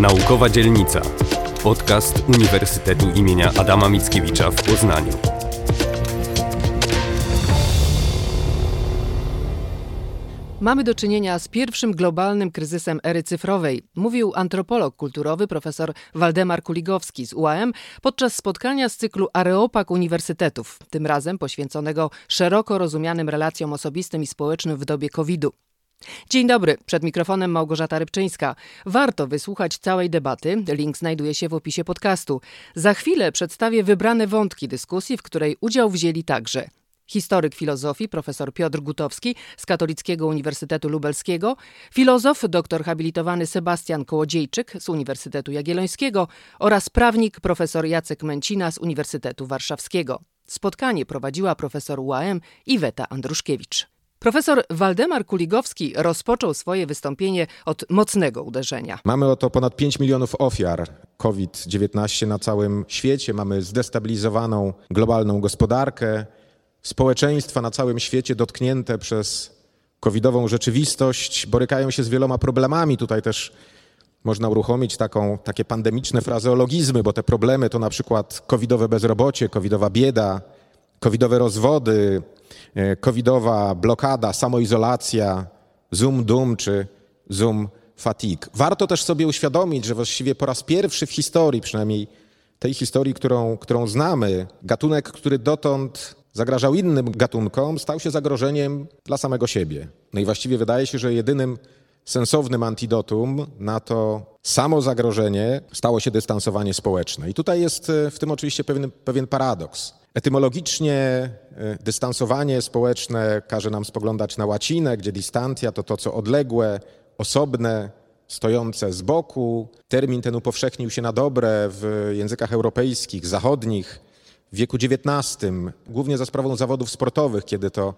Naukowa Dzielnica. Podcast Uniwersytetu imienia Adama Mickiewicza w Poznaniu. Mamy do czynienia z pierwszym globalnym kryzysem ery cyfrowej, mówił antropolog kulturowy profesor Waldemar Kuligowski z UAM podczas spotkania z cyklu Areopag Uniwersytetów, tym razem poświęconego szeroko rozumianym relacjom osobistym i społecznym w dobie COVID-u. Dzień dobry, przed mikrofonem Małgorzata Rybczyńska. Warto wysłuchać całej debaty, link znajduje się w opisie podcastu. Za chwilę przedstawię wybrane wątki dyskusji, w której udział wzięli także historyk filozofii profesor Piotr Gutowski z Katolickiego Uniwersytetu Lubelskiego, filozof doktor habilitowany Sebastian Kołodziejczyk z Uniwersytetu Jagiellońskiego oraz prawnik profesor Jacek Męcina z Uniwersytetu Warszawskiego. Spotkanie prowadziła profesor UAM Iweta Andruszkiewicz. Profesor Waldemar Kuligowski rozpoczął swoje wystąpienie od mocnego uderzenia. Mamy oto ponad 5 milionów ofiar COVID-19 na całym świecie. Mamy zdestabilizowaną globalną gospodarkę, społeczeństwa na całym świecie dotknięte przez covidową rzeczywistość borykają się z wieloma problemami. Tutaj też można uruchomić taką, takie pandemiczne frazeologizmy, bo te problemy to na przykład covidowe bezrobocie, covidowa bieda, covidowe rozwody, covidowa blokada, samoizolacja, zoom doom czy zoom fatigue. Warto też sobie uświadomić, że właściwie po raz pierwszy w historii, przynajmniej tej historii, którą, którą znamy, gatunek, który dotąd zagrażał innym gatunkom, stał się zagrożeniem dla samego siebie. No i właściwie wydaje się, że jedynym sensownym antidotum na to samo zagrożenie stało się dystansowanie społeczne. I tutaj jest e, w tym oczywiście pewien, pewien paradoks. Etymologicznie e, dystansowanie społeczne każe nam spoglądać na łacinę, gdzie distantia to to, co odległe, osobne, stojące z boku. Termin ten upowszechnił się na dobre w językach europejskich, zachodnich, w wieku XIX, głównie za sprawą zawodów sportowych, kiedy to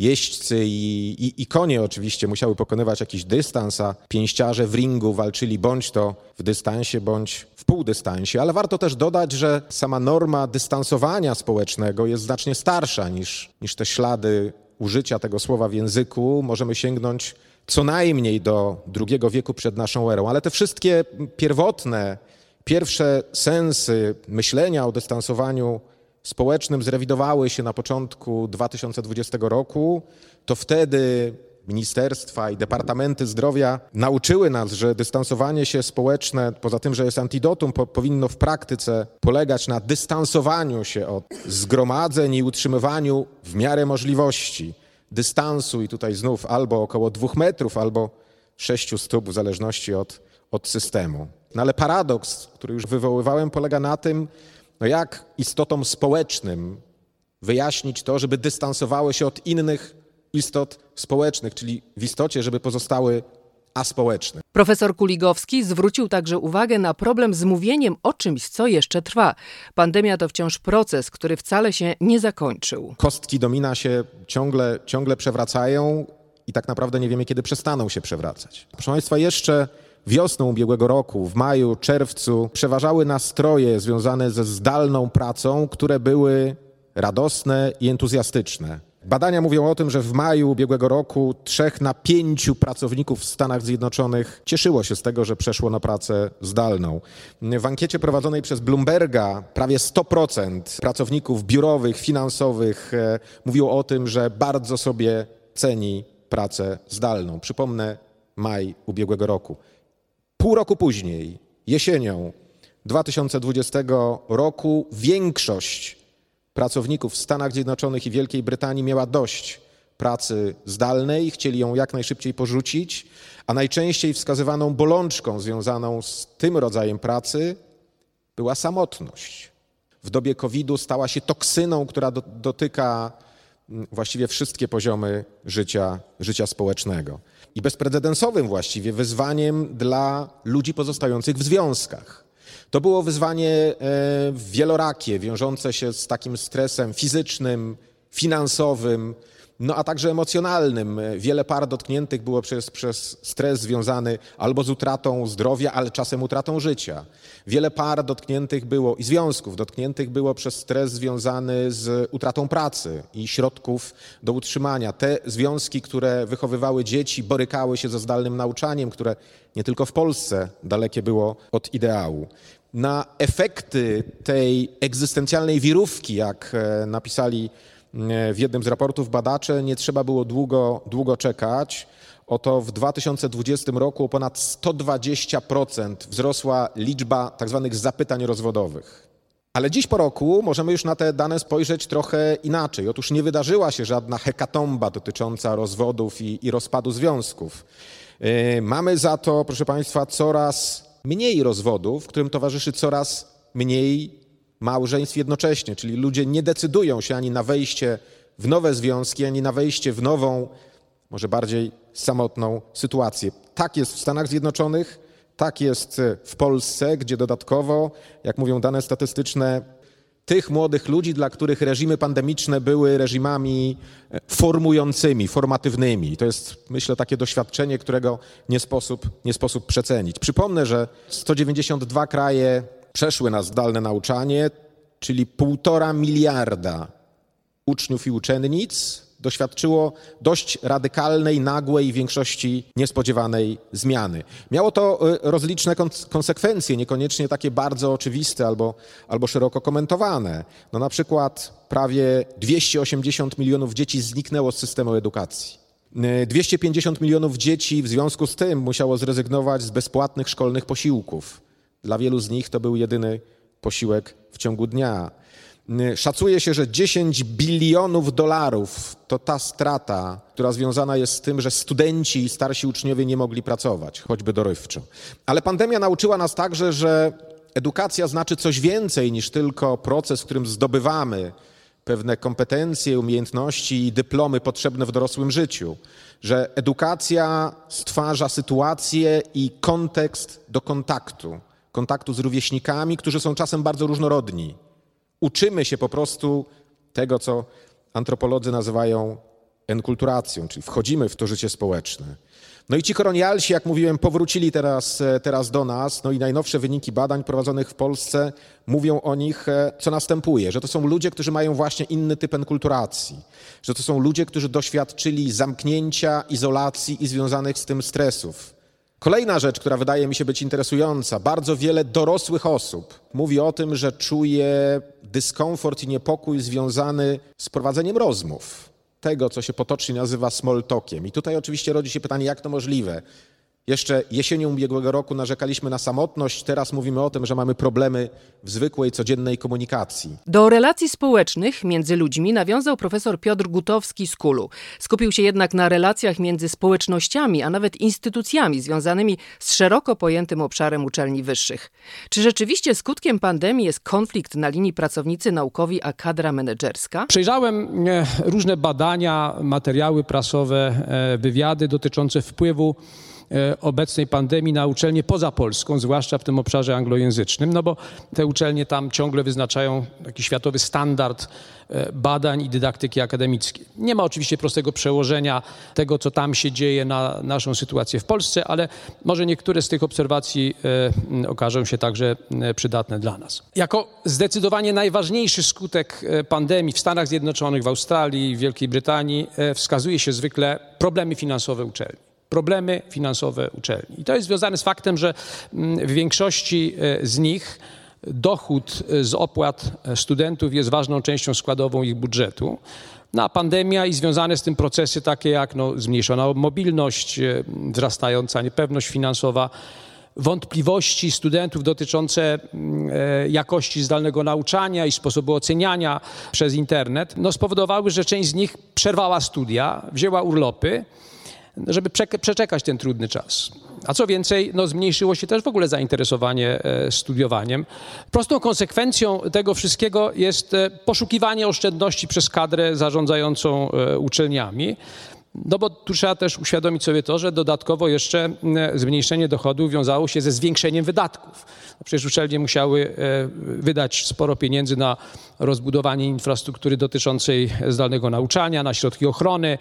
jeźdźcy i, i, i, konie oczywiście musiały pokonywać jakiś dystans, a pięściarze w ringu walczyli bądź to w dystansie, bądź w półdystansie. Ale warto też dodać, że sama norma dystansowania społecznego jest znacznie starsza niż, niż te ślady użycia tego słowa w języku. Możemy sięgnąć co najmniej do II wieku przed naszą erą, ale te wszystkie pierwotne Pierwsze sensy myślenia o dystansowaniu społecznym zrewidowały się na początku 2020 roku. To wtedy ministerstwa i departamenty zdrowia nauczyły nas, że dystansowanie się społeczne, poza tym, że jest antidotum, po, powinno w praktyce polegać na dystansowaniu się od zgromadzeń i utrzymywaniu w miarę możliwości dystansu i tutaj znów albo około dwóch metrów, albo sześciu stóp w zależności od, od systemu. No ale paradoks, który już wywoływałem, polega na tym, no jak istotom społecznym wyjaśnić to, żeby dystansowały się od innych istot społecznych, czyli w istocie, żeby pozostały aspołeczne. Profesor Kuligowski zwrócił także uwagę na problem z mówieniem o czymś, co jeszcze trwa. Pandemia to wciąż proces, który wcale się nie zakończył. Kostki domina się ciągle, ciągle przewracają i tak naprawdę nie wiemy, kiedy przestaną się przewracać. Proszę Państwa, jeszcze wiosną ubiegłego roku, w maju, czerwcu, przeważały nastroje związane ze zdalną pracą, które były radosne i entuzjastyczne. Badania mówią o tym, że w maju ubiegłego roku trzech na pięciu pracowników w Stanach Zjednoczonych cieszyło się z tego, że przeszło na pracę zdalną. W ankiecie prowadzonej przez Bloomberga prawie 100% pracowników biurowych, finansowych e, mówiło o tym, że bardzo sobie ceni pracę zdalną. Przypomnę, maj ubiegłego roku. Pół roku później, jesienią 2020 roku, większość pracowników w Stanach Zjednoczonych i Wielkiej Brytanii miała dość pracy zdalnej, chcieli ją jak najszybciej porzucić, a najczęściej wskazywaną bolączką związaną z tym rodzajem pracy była samotność. W dobie COVID-u stała się toksyną, która do, dotyka mm, właściwie wszystkie poziomy życia, życia społecznego i bezprecedensowym właściwie wyzwaniem dla ludzi pozostających w związkach. To było wyzwanie e, wielorakie, wiążące się z takim stresem fizycznym, finansowym, no a także emocjonalnym. Wiele par dotkniętych było przez, przez stres związany albo z utratą zdrowia, ale czasem utratą życia. Wiele par dotkniętych było i związków dotkniętych było przez stres związany z utratą pracy i środków do utrzymania. Te związki, które wychowywały dzieci, borykały się ze zdalnym nauczaniem, które nie tylko w Polsce dalekie było od ideału. Na efekty tej egzystencjalnej wirówki, jak e, napisali w jednym z raportów badacze, nie trzeba było długo, długo czekać. Oto w 2020 roku o ponad 120% wzrosła liczba tzw. Tak zapytań rozwodowych. Ale dziś po roku możemy już na te dane spojrzeć trochę inaczej. Otóż nie wydarzyła się żadna hekatomba dotycząca rozwodów i, i rozpadu związków. Yy, mamy za to, proszę Państwa, coraz mniej rozwodów, którym towarzyszy coraz mniej małżeństw jednocześnie, czyli ludzie nie decydują się ani na wejście w nowe związki, ani na wejście w nową, może bardziej samotną sytuację. Tak jest w Stanach Zjednoczonych, tak jest w Polsce, gdzie dodatkowo, jak mówią dane statystyczne, tych młodych ludzi, dla których reżimy pandemiczne były reżimami e, formującymi, formatywnymi. To jest, myślę, takie doświadczenie, którego nie sposób, nie sposób przecenić. Przypomnę, że 192 kraje przeszły na zdalne nauczanie, czyli półtora miliarda uczniów i uczennic doświadczyło dość radykalnej, nagłej, w większości niespodziewanej zmiany. Miało to y, rozliczne konsekwencje, niekoniecznie takie bardzo oczywiste albo, albo szeroko komentowane. No na przykład prawie 280 milionów dzieci zniknęło z systemu edukacji. 250 y, milionów dzieci w związku z tym musiało zrezygnować z bezpłatnych szkolnych posiłków. Dla wielu z nich to był jedyny posiłek w ciągu dnia. Szacuje się, że 10 bilionów dolarów to ta strata, która związana jest z tym, że studenci i starsi uczniowie nie mogli pracować, choćby dorywczo. Ale pandemia nauczyła nas także, że edukacja znaczy coś więcej niż tylko proces, w którym zdobywamy pewne kompetencje, umiejętności i dyplomy potrzebne w dorosłym życiu. Że edukacja stwarza sytuację i kontekst do kontaktu kontaktu z rówieśnikami, którzy są czasem bardzo różnorodni. Uczymy się po prostu tego, co antropolodzy nazywają enkulturacją, czyli wchodzimy w to życie społeczne. No i ci kolonialsi, jak mówiłem, powrócili teraz, e, teraz do nas. No i najnowsze wyniki badań prowadzonych w Polsce mówią o nich, e, co następuje, że to są ludzie, którzy mają właśnie inny typ enkulturacji, że to są ludzie, którzy doświadczyli zamknięcia, izolacji i związanych z tym stresów. Kolejna rzecz, która wydaje mi się być interesująca, bardzo wiele dorosłych osób mówi o tym, że czuje dyskomfort i niepokój związany z prowadzeniem rozmów. Tego, co się potocznie nazywa small talkiem. I tutaj oczywiście rodzi się pytanie, jak to możliwe? Jeszcze jesienią ubiegłego roku narzekaliśmy na samotność, teraz mówimy o tym, że mamy problemy w zwykłej, codziennej komunikacji. Do relacji społecznych między ludźmi nawiązał profesor Piotr Gutowski z Kulu. Skupił się jednak na relacjach między społecznościami, a nawet instytucjami związanymi z szeroko pojętym obszarem uczelni wyższych. Czy rzeczywiście skutkiem pandemii jest konflikt na linii pracownicy naukowi a kadra menedżerska? Przejrzałem e, różne badania, materiały prasowe, e, wywiady dotyczące wpływu obecnej pandemii na uczelnie poza Polską, zwłaszcza w tym obszarze anglojęzycznym, no bo te uczelnie tam ciągle wyznaczają taki światowy standard e, badań i dydaktyki akademickiej. Nie ma oczywiście prostego przełożenia tego, co tam się dzieje na naszą sytuację w Polsce, ale może niektóre z tych obserwacji e, okażą się także przydatne dla nas. Jako zdecydowanie najważniejszy skutek pandemii w Stanach Zjednoczonych, w Australii, w Wielkiej Brytanii wskazuje się zwykle problemy finansowe uczelni problemy finansowe uczelni. I to jest związane z faktem, że mm, w większości e, z nich dochód e, z opłat e, studentów jest ważną częścią składową ich budżetu. No, a pandemia i związane z tym procesy takie jak no, zmniejszona mobilność, wzrastająca niepewność finansowa, wątpliwości studentów dotyczące mm, jakości zdalnego nauczania i sposobu oceniania przez internet, no, spowodowały, że część z nich przerwała studia, wzięła urlopy żeby przeczekać ten trudny czas. A co więcej, no zmniejszyło się też w ogóle zainteresowanie e, studiowaniem. Prostą konsekwencją tego wszystkiego jest e, poszukiwanie oszczędności przez kadrę zarządzającą e, uczelniami. No bo tu trzeba też uświadomić sobie to, że dodatkowo jeszcze zmniejszenie dochodów wiązało się ze zwiększeniem wydatków. No przecież uczelnie musiały wydać sporo pieniędzy na rozbudowanie infrastruktury dotyczącej zdalnego nauczania, na środki ochrony,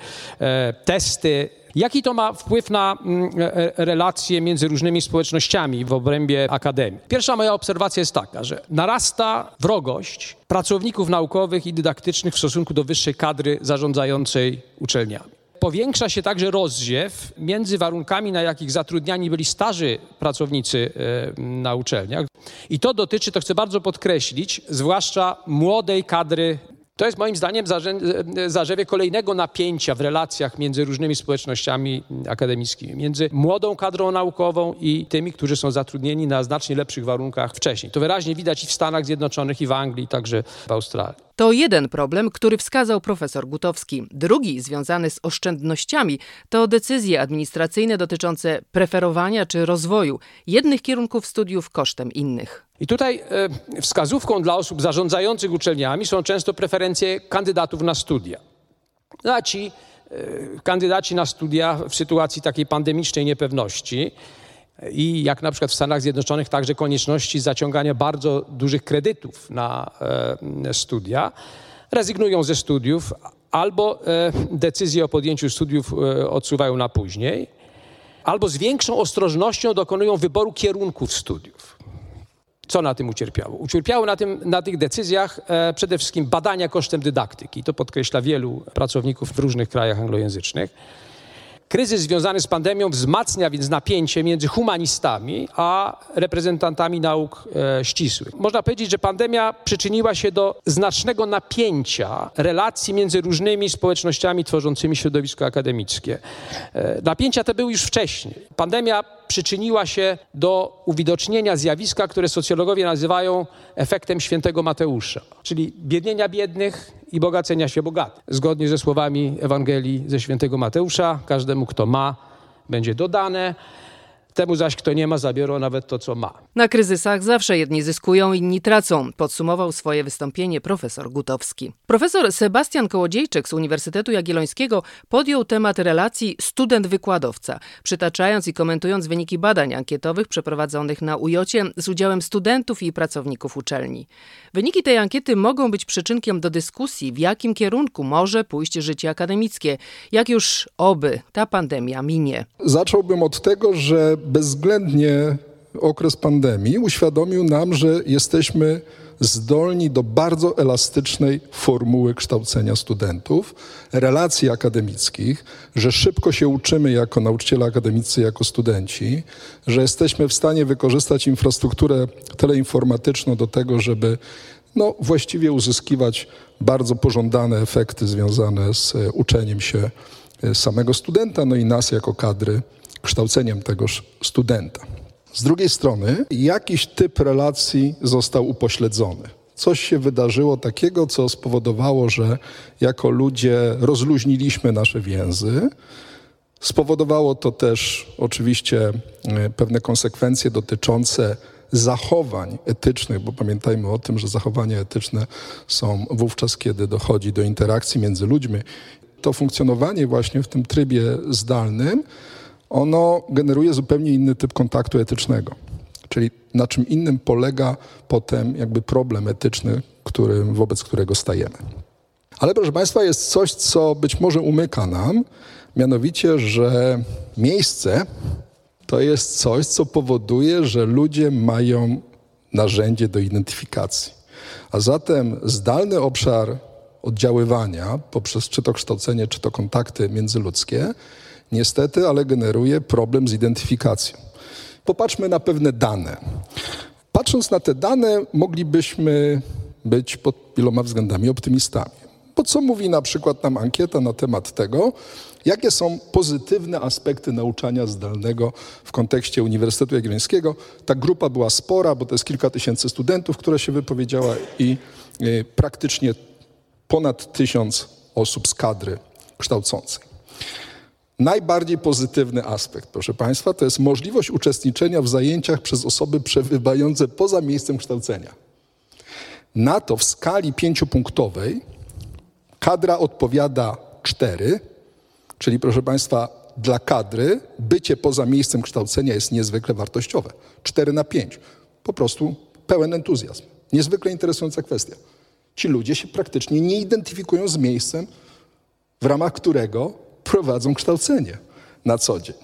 testy. Jaki to ma wpływ na mm, e, relacje między różnymi społecznościami w obrębie akademii? Pierwsza moja obserwacja jest taka, że narasta wrogość pracowników naukowych i dydaktycznych w stosunku do wyższej kadry zarządzającej uczelniami. Powiększa się także rozziew między warunkami, na jakich zatrudniani byli starzy pracownicy e, na uczelniach. I to dotyczy, to chcę bardzo podkreślić, zwłaszcza młodej kadry to jest moim zdaniem zarzewie kolejnego napięcia w relacjach między różnymi społecznościami akademickimi, między młodą kadrą naukową i tymi, którzy są zatrudnieni na znacznie lepszych warunkach wcześniej. To wyraźnie widać i w Stanach Zjednoczonych, i w Anglii, także w Australii. To jeden problem, który wskazał profesor Gutowski. Drugi, związany z oszczędnościami, to decyzje administracyjne dotyczące preferowania czy rozwoju jednych kierunków studiów kosztem innych. I tutaj e, wskazówką dla osób zarządzających uczelniami są często preferencje kandydatów na studia. A ci e, kandydaci na studia w sytuacji takiej pandemicznej niepewności i jak na przykład w Stanach Zjednoczonych także konieczności zaciągania bardzo dużych kredytów na e, studia, rezygnują ze studiów albo decyzje o podjęciu studiów odsuwają na później, albo z większą ostrożnością dokonują wyboru kierunków studiów. Co na tym ucierpiało? Ucierpiało na, tym, na tych decyzjach e, przede wszystkim badania kosztem dydaktyki. To podkreśla wielu pracowników w różnych krajach anglojęzycznych. Kryzys związany z pandemią wzmacnia więc napięcie między humanistami a reprezentantami nauk e, ścisłych. Można powiedzieć, że pandemia przyczyniła się do znacznego napięcia relacji między różnymi społecznościami tworzącymi środowisko akademickie. E, napięcia te były już wcześniej. Pandemia przyczyniła się do uwidocznienia zjawiska, które socjologowie nazywają efektem świętego Mateusza, czyli biednienia biednych i bogacenia się bogatych. Zgodnie ze słowami Ewangelii ze świętego Mateusza, każdemu, kto ma, będzie dodane, Temu zaś, kto nie ma, zabiorą nawet to, co ma. Na kryzysach zawsze jedni zyskują, inni tracą, podsumował swoje wystąpienie profesor Gutowski. Profesor Sebastian Kołodziejczyk z Uniwersytetu Jagiellońskiego podjął temat relacji student-wykładowca, przytaczając i komentując wyniki badań ankietowych przeprowadzonych na UJOcie z udziałem studentów i pracowników uczelni. Wyniki tej ankiety mogą być przyczynkiem do dyskusji, w jakim kierunku może pójść życie akademickie, jak już oby ta pandemia minie. Zacząłbym od tego, że bezwzględnie okres pandemii uświadomił nam, że jesteśmy zdolni do bardzo elastycznej formuły kształcenia studentów, relacji akademickich, że szybko się uczymy jako nauczyciele akademicy, jako studenci, że jesteśmy w stanie wykorzystać infrastrukturę teleinformatyczną do tego, żeby no, właściwie uzyskiwać bardzo pożądane efekty związane z uczeniem się samego studenta, no i nas jako kadry kształceniem tegoż studenta. Z drugiej strony, jakiś typ relacji został upośledzony. Coś się wydarzyło takiego, co spowodowało, że jako ludzie rozluźniliśmy nasze więzy. Spowodowało to też oczywiście e, pewne konsekwencje dotyczące zachowań etycznych, bo pamiętajmy o tym, że zachowania etyczne są wówczas, kiedy dochodzi do interakcji między ludźmi. To funkcjonowanie właśnie w tym trybie zdalnym ono generuje zupełnie inny typ kontaktu etycznego. Czyli na czym innym polega potem jakby problem etyczny, który, wobec którego stajemy. Ale proszę Państwa, jest coś, co być może umyka nam, mianowicie, że miejsce to jest coś, co powoduje, że ludzie mają narzędzie do identyfikacji. A zatem zdalny obszar oddziaływania poprzez czy to kształcenie, czy to kontakty międzyludzkie niestety, ale generuje problem z identyfikacją. Popatrzmy na pewne dane. Patrząc na te dane, moglibyśmy być pod wieloma względami optymistami. Bo co mówi na przykład nam ankieta na temat tego, jakie są pozytywne aspekty nauczania zdalnego w kontekście Uniwersytetu Jagiellońskiego? Ta grupa była spora, bo to jest kilka tysięcy studentów, która się wypowiedziała i y, praktycznie ponad tysiąc osób z kadry kształcącej. Najbardziej pozytywny aspekt, proszę Państwa, to jest możliwość uczestniczenia w zajęciach przez osoby przebywające poza miejscem kształcenia. Na to w skali pięciopunktowej kadra odpowiada cztery, Czyli proszę Państwa, dla kadry bycie poza miejscem kształcenia jest niezwykle wartościowe. 4 na 5. Po prostu pełen entuzjazm. Niezwykle interesująca kwestia. Ci ludzie się praktycznie nie identyfikują z miejscem, w ramach którego prowadzą kształcenie na co dzień.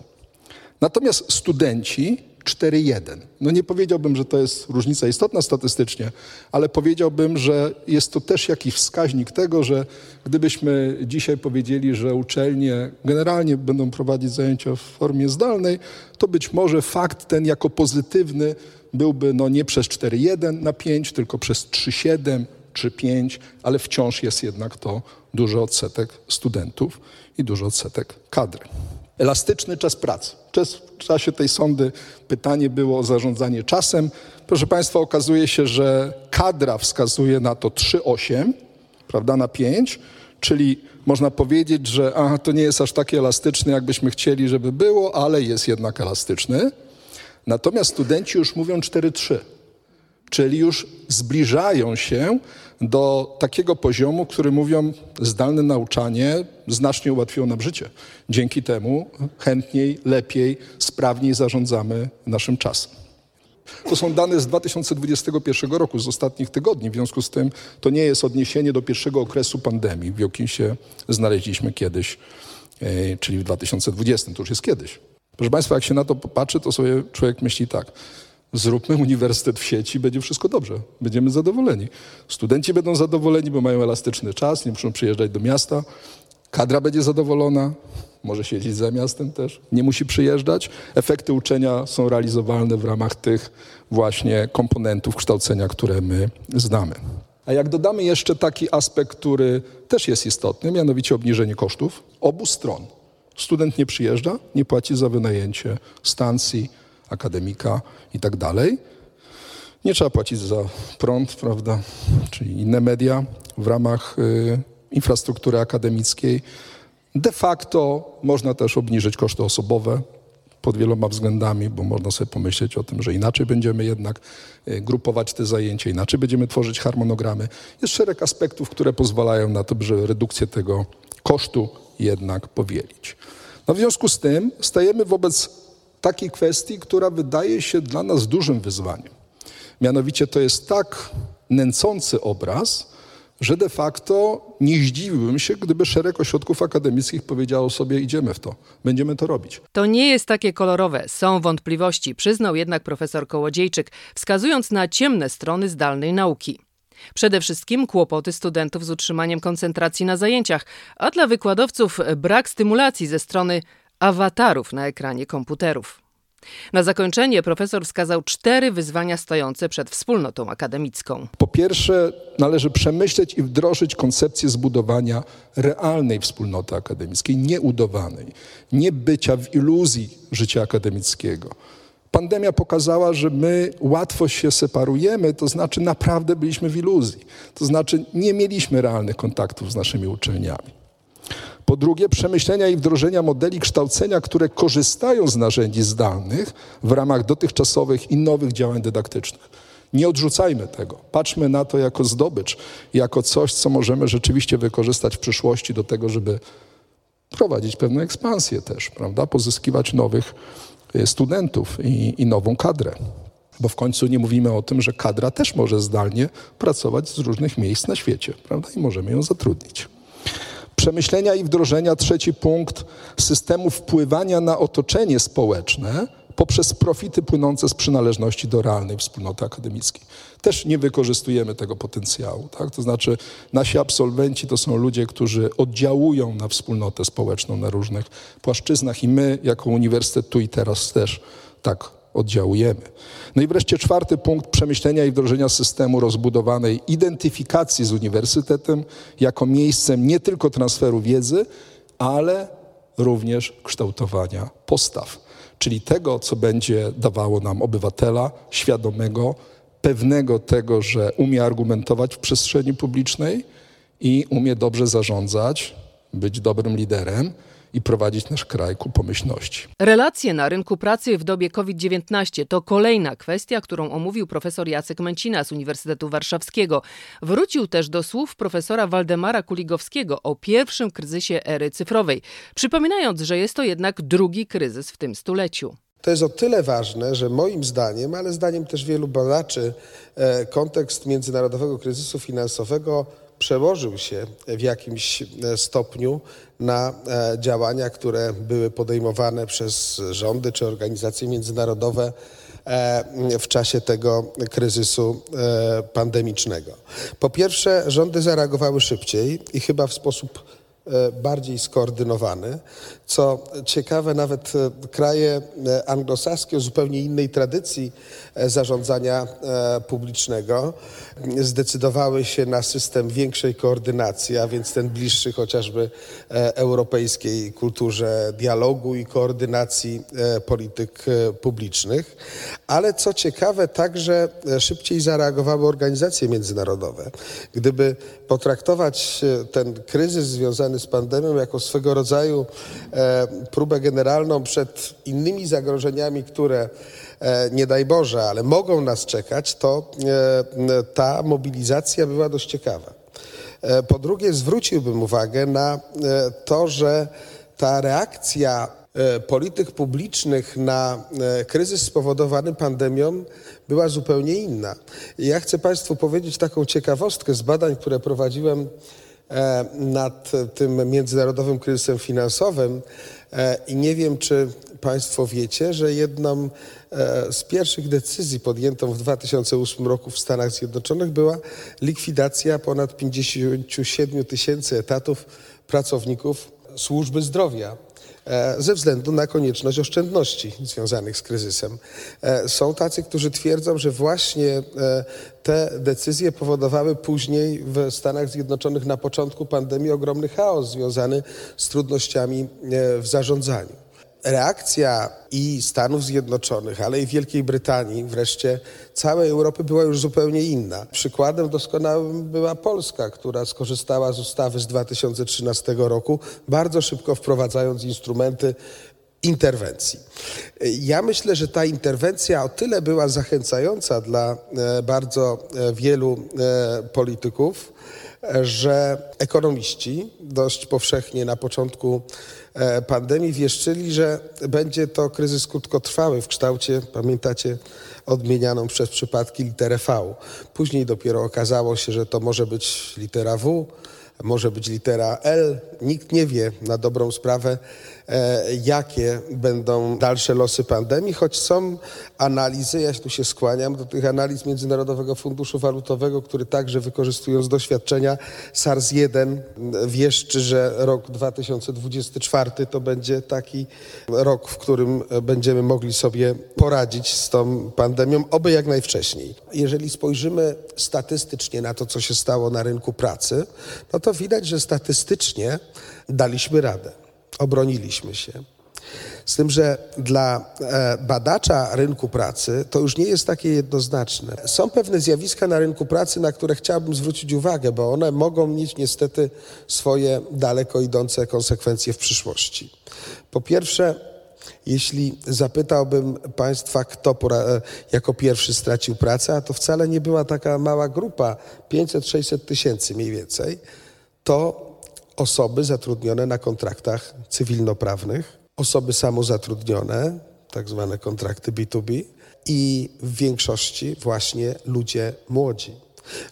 Natomiast studenci 4-1. No nie powiedziałbym, że to jest różnica istotna statystycznie, ale powiedziałbym, że jest to też jakiś wskaźnik tego, że gdybyśmy dzisiaj powiedzieli, że uczelnie generalnie będą prowadzić zajęcia w formie zdalnej, to być może fakt ten jako pozytywny byłby no nie przez 4-1 na 5, tylko przez 3-7 czy 5, ale wciąż jest jednak to duży odsetek studentów i duży odsetek kadry. Elastyczny czas pracy. W czasie tej sądy pytanie było o zarządzanie czasem. Proszę Państwa, okazuje się, że kadra wskazuje na to 3,8, prawda, na 5, czyli można powiedzieć, że aha, to nie jest aż taki elastyczny, jakbyśmy chcieli, żeby było, ale jest jednak elastyczny. Natomiast studenci już mówią 4,3, czyli już zbliżają się do takiego poziomu, który mówią, zdalne nauczanie znacznie ułatwiło nam życie. Dzięki temu chętniej, lepiej, sprawniej zarządzamy naszym czasem. To są dane z 2021 roku, z ostatnich tygodni. W związku z tym to nie jest odniesienie do pierwszego okresu pandemii, w jakim się znaleźliśmy kiedyś, e, czyli w 2020. To już jest kiedyś. Proszę Państwa, jak się na to popatrzy, to sobie człowiek myśli tak zróbmy uniwersytet w sieci, będzie wszystko dobrze. Będziemy zadowoleni. Studenci będą zadowoleni, bo mają elastyczny czas, nie muszą przyjeżdżać do miasta. Kadra będzie zadowolona, może siedzieć za miastem też, nie musi przyjeżdżać. Efekty uczenia są realizowalne w ramach tych właśnie komponentów kształcenia, które my znamy. A jak dodamy jeszcze taki aspekt, który też jest istotny, mianowicie obniżenie kosztów obu stron. Student nie przyjeżdża, nie płaci za wynajęcie stacji, akademika i tak dalej. Nie trzeba płacić za prąd, prawda, czyli inne media w ramach y, infrastruktury akademickiej. De facto można też obniżyć koszty osobowe pod wieloma względami, bo można sobie pomyśleć o tym, że inaczej będziemy jednak y, grupować te zajęcia, inaczej będziemy tworzyć harmonogramy. Jest szereg aspektów, które pozwalają na to, żeby redukcję tego kosztu jednak powielić. No w związku z tym stajemy wobec takiej kwestii, która wydaje się dla nas dużym wyzwaniem. Mianowicie to jest tak nęcący obraz, że de facto nie zdziwiłbym się, gdyby szereg ośrodków akademickich powiedziało sobie, idziemy w to, będziemy to robić. To nie jest takie kolorowe, są wątpliwości, przyznał jednak profesor Kołodziejczyk, wskazując na ciemne strony zdalnej nauki. Przede wszystkim kłopoty studentów z utrzymaniem koncentracji na zajęciach, a dla wykładowców brak stymulacji ze strony awatarów na ekranie komputerów. Na zakończenie profesor wskazał cztery wyzwania stojące przed wspólnotą akademicką. Po pierwsze, należy przemyśleć i wdrożyć koncepcję zbudowania realnej wspólnoty akademickiej, nieudawanej, nie bycia w iluzji życia akademickiego. Pandemia pokazała, że my łatwo się separujemy, to znaczy naprawdę byliśmy w iluzji. To znaczy nie mieliśmy realnych kontaktów z naszymi uczelniami. Po drugie, przemyślenia i wdrożenia modeli kształcenia, które korzystają z narzędzi zdalnych w ramach dotychczasowych i nowych działań dydaktycznych. Nie odrzucajmy tego. Patrzmy na to jako zdobycz, jako coś, co możemy rzeczywiście wykorzystać w przyszłości do tego, żeby prowadzić pewną ekspansję też, prawda? Pozyskiwać nowych y, studentów i, i nową kadrę. Bo w końcu nie mówimy o tym, że kadra też może zdalnie pracować z różnych miejsc na świecie, prawda? I możemy ją zatrudnić przemyślenia i wdrożenia, trzeci punkt, systemu wpływania na otoczenie społeczne poprzez profity płynące z przynależności do realnej wspólnoty akademickiej. Też nie wykorzystujemy tego potencjału. Tak? To znaczy nasi absolwenci to są ludzie, którzy oddziałują na wspólnotę społeczną na różnych płaszczyznach i my jako uniwersytet tu i teraz też tak oddziałujemy. No i wreszcie czwarty punkt przemyślenia i wdrożenia systemu rozbudowanej identyfikacji z uniwersytetem jako miejscem nie tylko transferu wiedzy, ale również kształtowania postaw, czyli tego, co będzie dawało nam obywatela świadomego, pewnego tego, że umie argumentować w przestrzeni publicznej i umie dobrze zarządzać, być dobrym liderem i prowadzić nasz kraj ku pomyślności. Relacje na rynku pracy w dobie COVID-19 to kolejna kwestia, którą omówił profesor Jacek Męcina z Uniwersytetu Warszawskiego. Wrócił też do słów profesora Waldemara Kuligowskiego o pierwszym kryzysie ery cyfrowej, przypominając, że jest to jednak drugi kryzys w tym stuleciu. To jest o tyle ważne, że moim zdaniem, ale zdaniem też wielu badaczy, e, kontekst międzynarodowego kryzysu finansowego przełożył się w jakimś e, stopniu na e, działania, które były podejmowane przez rządy czy organizacje międzynarodowe w czasie tego kryzysu pandemicznego. Po pierwsze, rządy zareagowały szybciej i chyba w sposób E, bardziej skoordynowany. Co ciekawe, nawet e, kraje e, anglosaskie o zupełnie innej tradycji zarządzania publicznego zdecydowały się na system większej koordynacji, a więc ten bliższy chociażby europejskiej kulturze dialogu i koordynacji polityk publicznych. Ale co ciekawe, także szybciej zareagowały organizacje międzynarodowe. Gdyby potraktować ten kryzys związany z pandemią jako swego rodzaju e, próbę generalną przed innymi zagrożeniami, które e, nie daj Boże, ale mogą nas czekać, to e, ta mobilizacja była dość ciekawa. Po drugie, zwróciłbym uwagę na to, że ta reakcja polityk publicznych na kryzys spowodowany pandemią była zupełnie inna. Ja chcę Państwu powiedzieć taką ciekawostkę z badań, które prowadziłem E, nad tym międzynarodowym kryzysem finansowym e, i nie wiem, czy Państwo wiecie, że jedną e, z pierwszych decyzji podjętą w 2008 roku w Stanach Zjednoczonych była likwidacja ponad 57 tysięcy etatów pracowników służby zdrowia. E, ze względu na konieczność oszczędności związanych z kryzysem. E, są tacy, którzy twierdzą, że właśnie e, te decyzje powodowały później w Stanach Zjednoczonych na początku pandemii ogromny chaos związany z trudnościami w zarządzaniu reakcja i Stanów Zjednoczonych, ale i Wielkiej Brytanii, wreszcie całej Europy była już zupełnie inna. Przykładem doskonałym była Polska, która skorzystała z ustawy z 2013 roku, bardzo szybko wprowadzając instrumenty interwencji. Ja myślę, że ta interwencja o tyle była zachęcająca dla e, bardzo e, wielu e, polityków, że ekonomiści dość powszechnie na początku e, pandemii wieszczyli, że będzie to kryzys krótkotrwały w kształcie, pamiętacie, odmienianą przez przypadki literę V. Później dopiero okazało się, że to może być litera W, może być litera L. Nikt nie wie na dobrą sprawę, jakie będą dalsze losy pandemii, choć są analizy, ja tu się skłaniam do tych analiz Międzynarodowego Funduszu Walutowego, który także wykorzystując doświadczenia SARS-1 wieszczy, że rok 2024 to będzie taki rok, w którym będziemy mogli sobie poradzić z tą pandemią, oby jak najwcześniej. Jeżeli spojrzymy statystycznie na to, co się stało na rynku pracy, no to widać, że statystycznie daliśmy radę obroniliśmy się. Z tym, że dla e, badacza rynku pracy to już nie jest takie jednoznaczne. Są pewne zjawiska na rynku pracy, na które chciałbym zwrócić uwagę, bo one mogą mieć niestety swoje daleko idące konsekwencje w przyszłości. Po pierwsze, jeśli zapytałbym Państwa, kto e, jako pierwszy stracił pracę, a to wcale nie była taka mała grupa, 500-600 tysięcy mniej więcej, to osoby zatrudnione na kontraktach cywilnoprawnych, osoby samozatrudnione, tak zwane kontrakty B2B i w większości właśnie ludzie młodzi.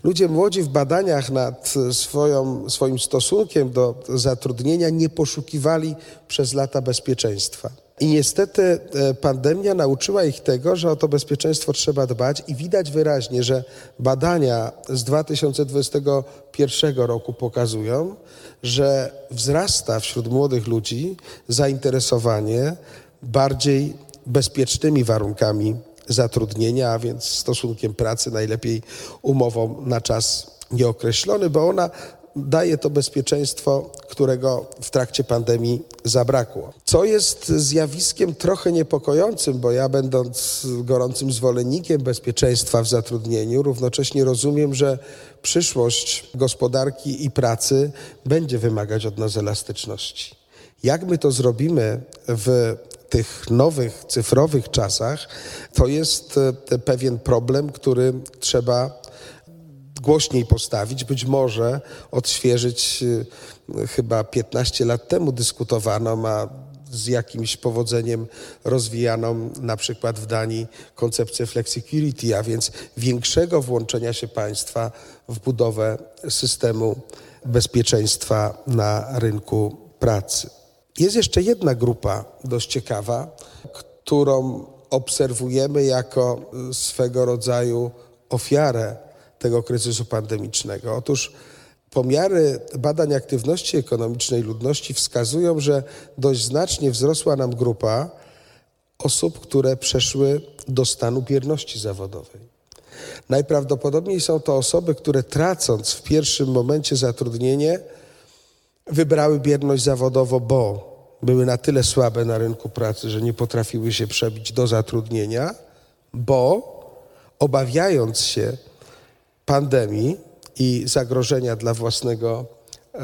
Ludzie młodzi w badaniach nad swoją, swoim stosunkiem do zatrudnienia nie poszukiwali przez lata bezpieczeństwa. I niestety e, pandemia nauczyła ich tego, że o to bezpieczeństwo trzeba dbać i widać wyraźnie, że badania z 2021 roku pokazują, że wzrasta wśród młodych ludzi zainteresowanie bardziej bezpiecznymi warunkami zatrudnienia, a więc stosunkiem pracy, najlepiej umową na czas nieokreślony, bo ona daje to bezpieczeństwo, którego w trakcie pandemii zabrakło. Co jest zjawiskiem trochę niepokojącym, bo ja będąc gorącym zwolennikiem bezpieczeństwa w zatrudnieniu, równocześnie rozumiem, że przyszłość gospodarki i pracy będzie wymagać od nas elastyczności. Jak my to zrobimy w tych nowych cyfrowych czasach, to jest e, pewien problem, który trzeba głośniej postawić, być może odświeżyć. E, chyba 15 lat temu dyskutowano, a z jakimś powodzeniem rozwijaną na przykład w Danii koncepcję flexicurity, a więc większego włączenia się państwa w budowę systemu bezpieczeństwa na rynku pracy. Jest jeszcze jedna grupa dość ciekawa, którą obserwujemy jako swego rodzaju ofiarę tego kryzysu pandemicznego. Otóż pomiary badań aktywności ekonomicznej ludności wskazują, że dość znacznie wzrosła nam grupa osób, które przeszły do stanu bierności zawodowej. Najprawdopodobniej są to osoby, które tracąc w pierwszym momencie zatrudnienie, wybrały bierność zawodowo, bo były na tyle słabe na rynku pracy, że nie potrafiły się przebić do zatrudnienia, bo obawiając się pandemii i zagrożenia dla własnego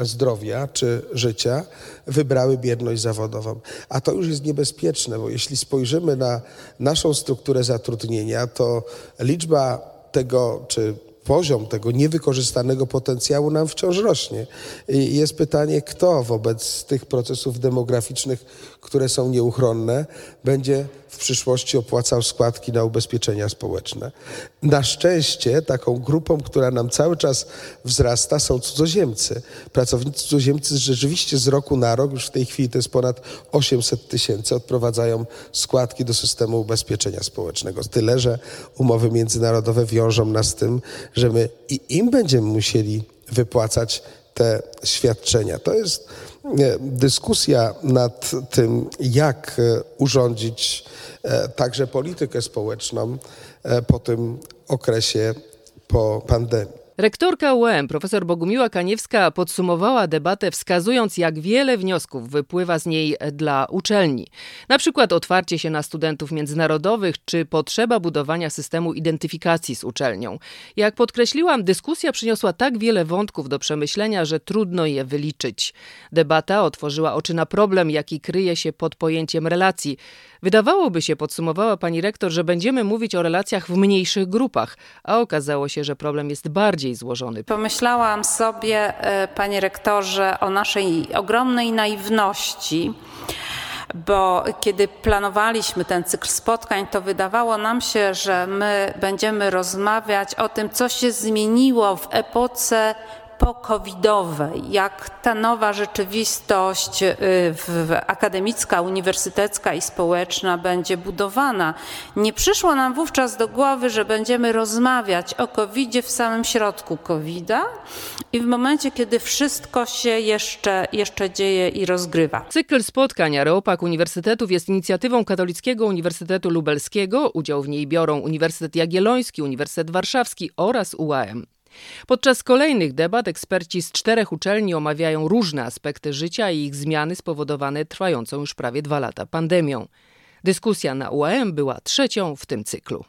zdrowia czy życia, wybrały bierność zawodową. A to już jest niebezpieczne, bo jeśli spojrzymy na naszą strukturę zatrudnienia, to liczba tego, czy poziom tego niewykorzystanego potencjału nam wciąż rośnie. I jest pytanie, kto wobec tych procesów demograficznych, które są nieuchronne, będzie w przyszłości opłacał składki na ubezpieczenia społeczne. Na szczęście taką grupą, która nam cały czas wzrasta, są cudzoziemcy. Pracownicy cudzoziemcy rzeczywiście z roku na rok, już w tej chwili to jest ponad 800 tysięcy, odprowadzają składki do systemu ubezpieczenia społecznego. Tyle, że umowy międzynarodowe wiążą nas z tym, że my i im będziemy musieli wypłacać te świadczenia. To jest dyskusja nad tym, jak e, urządzić e, także politykę społeczną e, po tym okresie po pandemii. Rektorka UEM, profesor Bogumiła Kaniewska, podsumowała debatę wskazując, jak wiele wniosków wypływa z niej dla uczelni. Na przykład otwarcie się na studentów międzynarodowych, czy potrzeba budowania systemu identyfikacji z uczelnią. Jak podkreśliłam, dyskusja przyniosła tak wiele wątków do przemyślenia, że trudno je wyliczyć. Debata otworzyła oczy na problem, jaki kryje się pod pojęciem relacji. Wydawałoby się, podsumowała pani rektor, że będziemy mówić o relacjach w mniejszych grupach, a okazało się, że problem jest bardziej złożony. Pomyślałam sobie, e, panie rektorze, o naszej ogromnej naiwności bo kiedy planowaliśmy ten cykl spotkań, to wydawało nam się, że my będziemy rozmawiać o tym, co się zmieniło w epoce po-covidowej, jak ta nowa rzeczywistość y, akademicka, uniwersytecka i społeczna będzie budowana. Nie przyszło nam wówczas do głowy, że będziemy rozmawiać o COVID-zie w samym środku COVID-a i w momencie, kiedy wszystko się jeszcze, jeszcze dzieje i rozgrywa. Cykl spotkań Areopag Uniwersytetów jest inicjatywą Katolickiego Uniwersytetu Lubelskiego. Udział w niej biorą Uniwersytet Jagielloński, Uniwersytet Warszawski oraz UAM. Podczas kolejnych debat eksperci z czterech uczelni omawiają różne aspekty życia i ich zmiany spowodowane trwającą już prawie dwa lata pandemią. Dyskusja na UAM była trzecią w tym cyklu.